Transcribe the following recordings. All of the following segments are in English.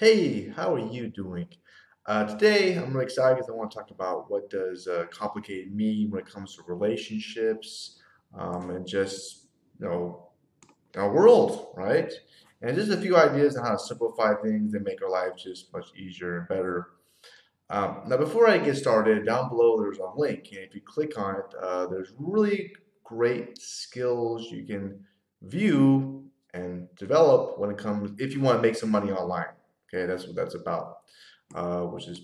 Hey, how are you doing? Uh, today, I'm really excited because I want to talk about what does uh, complicated mean when it comes to relationships um, and just, you know, our world, right? And just a few ideas on how to simplify things and make our lives just much easier and better. Um, now, before I get started, down below there's a link, and if you click on it, uh, there's really great skills you can view and develop when it comes if you want to make some money online. Okay, that's what that's about, uh, which is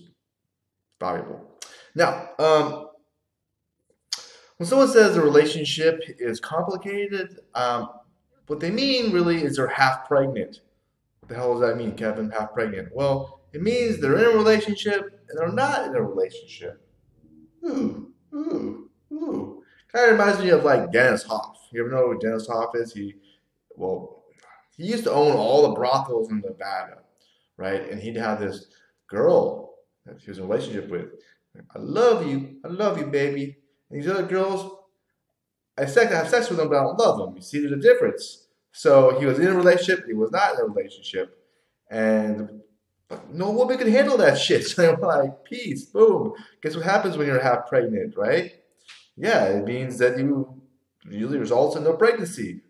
valuable. Now, um, when someone says a relationship is complicated, um, what they mean really is they're half pregnant. What the hell does that mean, Kevin? Half pregnant? Well, it means they're in a relationship and they're not in a relationship. Ooh, ooh, ooh. Kind of reminds me of like Dennis Hof. You ever know who Dennis Hof is? He, well, he used to own all the brothels in Nevada, right? And he'd have this girl that he was in a relationship with. I love you. I love you, baby. And these other girls, I have sex with them, but I don't love them. You see, there's a difference. So he was in a relationship, he was not in a relationship. And no woman can handle that shit. So were like, peace, boom. Guess what happens when you're half pregnant, right? Yeah, it means that you usually results in no pregnancy.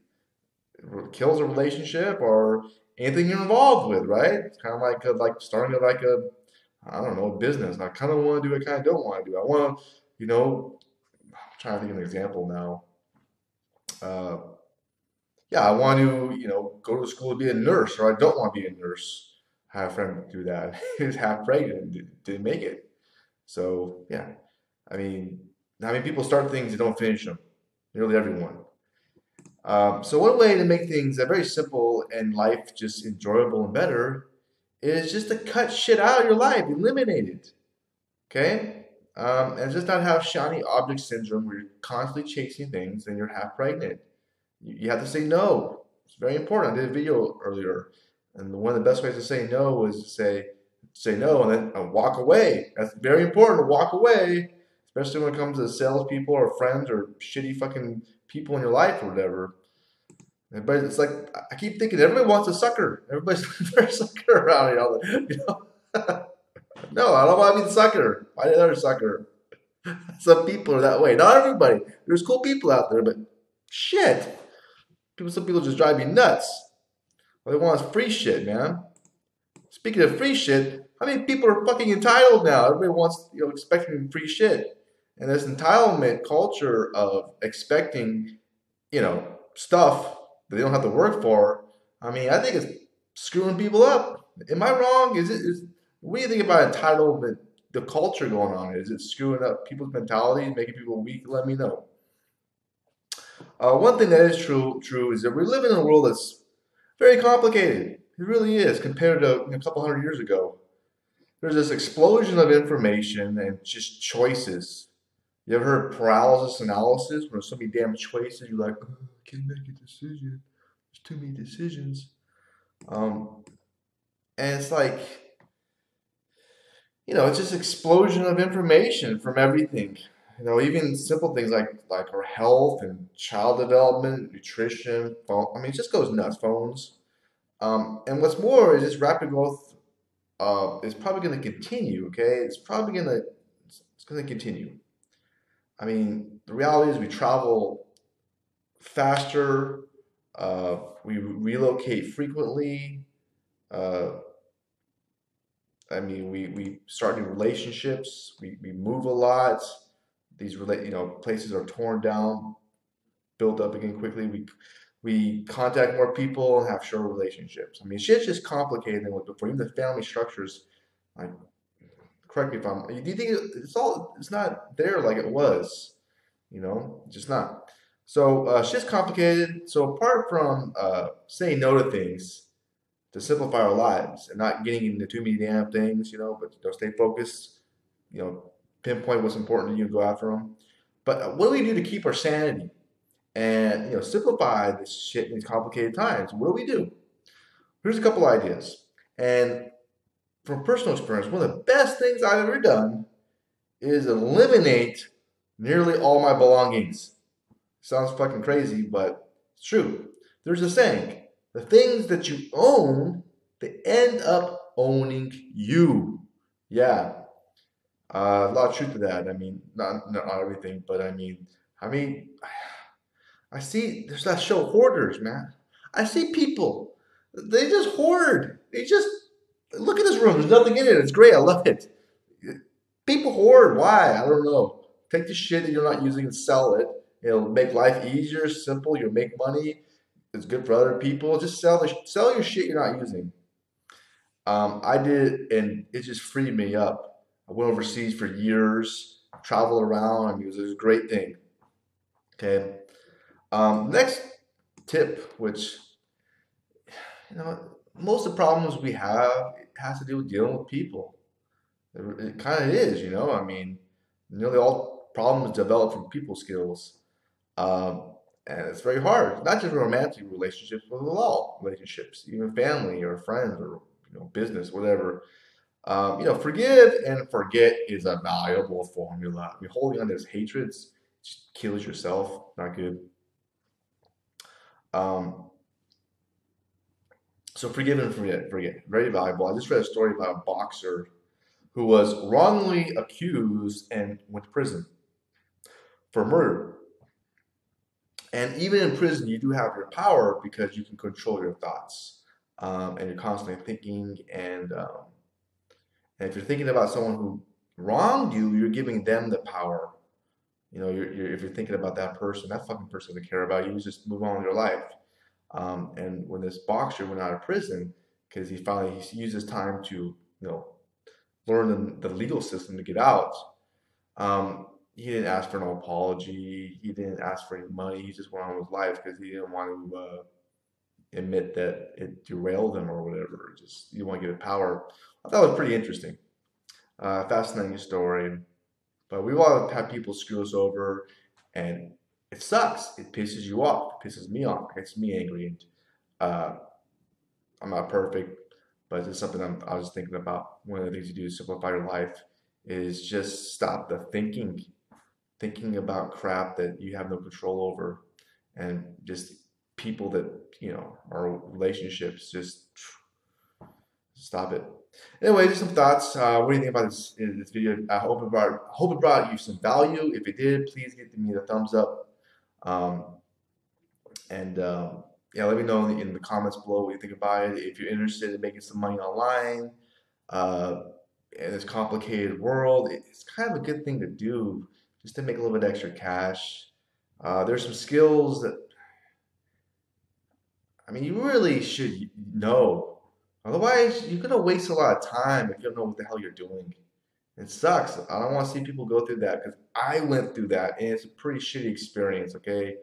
It kills a relationship or anything you're involved with, right? It's kind of like a, like starting a, like a I don't know business. I kind of want to do. It, I kind of don't want to do. I want to, you know, I'm trying to think of an example now. Uh, yeah, I want to, you know, go to school to be a nurse, or I don't want to be a nurse. I have a friend do that. he half pregnant and didn't make it. So yeah, I mean, how many people start things and don't finish them? Nearly everyone. Um, so one way to make things very simple and life just enjoyable and better is just to cut shit out of your life, eliminate it. Okay? Um, and just not have shiny object syndrome where you're constantly chasing things and you're half pregnant. You, have to say no. It's very important. I did a video earlier, and one of the best ways to say no is to say say no and then uh, walk away. That's very important to walk away, especially when it comes to salespeople or friends or shitty fucking people in your life or whatever. But it's like I keep thinking everybody wants a sucker. Everybody's a sucker around here. You know? No, I don't want to be the sucker. Find another sucker. Some people are that way. Not everybody. There's cool people out there, but shit. People, some people just drive me nuts. All they want is free shit, man. Speaking of free shit, how many people are fucking entitled now? Everybody wants, you know, expecting free shit. And this entitlement culture of expecting, you know, stuff that they don't have to work for, I mean, I think it's screwing people up. Am I wrong? Is it is what do you think about entitlement, the culture going on? Is it screwing up people's mentality, making people weak? Let me know. Uh, one thing that is true true is that we live in a world that's very complicated. It really is compared to a couple hundred years ago. There's this explosion of information and just choices. You ever heard paralysis analysis? When there's so many damn choices, you're like, oh, I can't make a decision. There's too many decisions. Um, and it's like you know, it's just explosion of information from everything. You know, even simple things like like our health and child development, nutrition, phone. I mean, it just goes nuts. Phones. Um, and what's more is this rapid growth uh, is probably going to continue. Okay, it's probably going to it's going to continue. I mean, the reality is we travel faster, uh, we relocate frequently. Uh, I mean, we, we start new relationships. We, we move a lot. These relate, you know, places are torn down, built up again quickly. We we contact more people and have shorter relationships. I mean, shit's just complicated than what before. Even the family structures, like, correct me if I'm. Do you think it's all? It's not there like it was. You know, just not. So uh, shit's complicated. So apart from uh, saying no to things to simplify our lives and not getting into too many damn things, you know, but you know, stay focused, you know, pinpoint what's important to you and go after them. But uh, what do we do to keep our sanity and, you know, simplify this shit in these complicated times? What do we do? Here's a couple ideas. And from personal experience, one of the best things I've ever done is eliminate nearly all my belongings. Sounds fucking crazy, but it's true. There's a saying the things that you own, they end up owning you. Yeah. Uh, a lot of truth to that. I mean, not, not everything, but I mean, I mean, I see there's that show Hoarders, man. I see people, they just hoard. They just look at this room. There's nothing in it. It's great. I love it. People hoard. Why? I don't know. Take the shit that you're not using and sell it. It'll make life easier, simple. You'll make money. It's good for other people. Just sell the sell your shit you're not using. Um, I did, and it just freed me up. I went overseas for years, traveled around. I mean, it was, it was a great thing. Okay. Um, next tip, which you know, most of the problems we have has to do with dealing with people. It, it kind of is, you know. I mean, nearly all problems develop from people skills, um, and it's very hard. Not just romantic relationships, but with all relationships, even family or friends or you know business, whatever. Um, you know, forgive and forget is a valuable formula. I mean, holding on to this hatred just kills yourself. Not good. Um, so forgive and forget, forget. Very valuable. I just read a story about a boxer who was wrongly accused and went to prison for murder. And even in prison, you do have your power because you can control your thoughts, um, and you're constantly thinking. And, um, and if you're thinking about someone who wronged you, you're giving them the power. You know, you're, you're, if you're thinking about that person, that fucking person doesn't care about you. Just move on with your life. Um, and when this boxer went out of prison, because he finally he used his time to you know learn the, the legal system to get out, um, he didn't ask for no apology. He didn't ask for any money. He just went on with life because he didn't want to uh, admit that it derailed him or whatever. Just you want to give it power. I thought it was pretty interesting, uh, fascinating story. But we all have people screw us over, and it sucks. It pisses you off. It pisses me off. It makes me angry. And uh, I'm not perfect, but it's something I'm, I was thinking about. One of the things you do to simplify your life is just stop the thinking, thinking about crap that you have no control over, and just people that you know are relationships. Just stop it. Anyway, just some thoughts. Uh, what do you think about this, this video? I hope it brought hope it brought you some value. If it did, please give me the thumbs up. Um, and um, yeah, let me know in the, comments below what you think about it. If you're interested in making some money online uh, in this complicated world, it's kind of a good thing to do just to make a little bit extra cash. Uh, there's some skills that, I mean, you really should know. Otherwise, you're going to waste a lot of time if you don't know what the hell you're doing. It sucks. I don't want to see people go through that because I went through that and it's a pretty shitty experience, okay?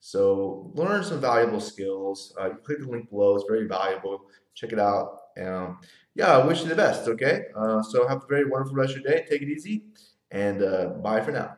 So learn some valuable skills. Uh, you click the link below. It's very valuable. Check it out. Um, yeah, I wish you the best, okay? Uh, so have a very wonderful rest of your day. Take it easy and uh, bye for now.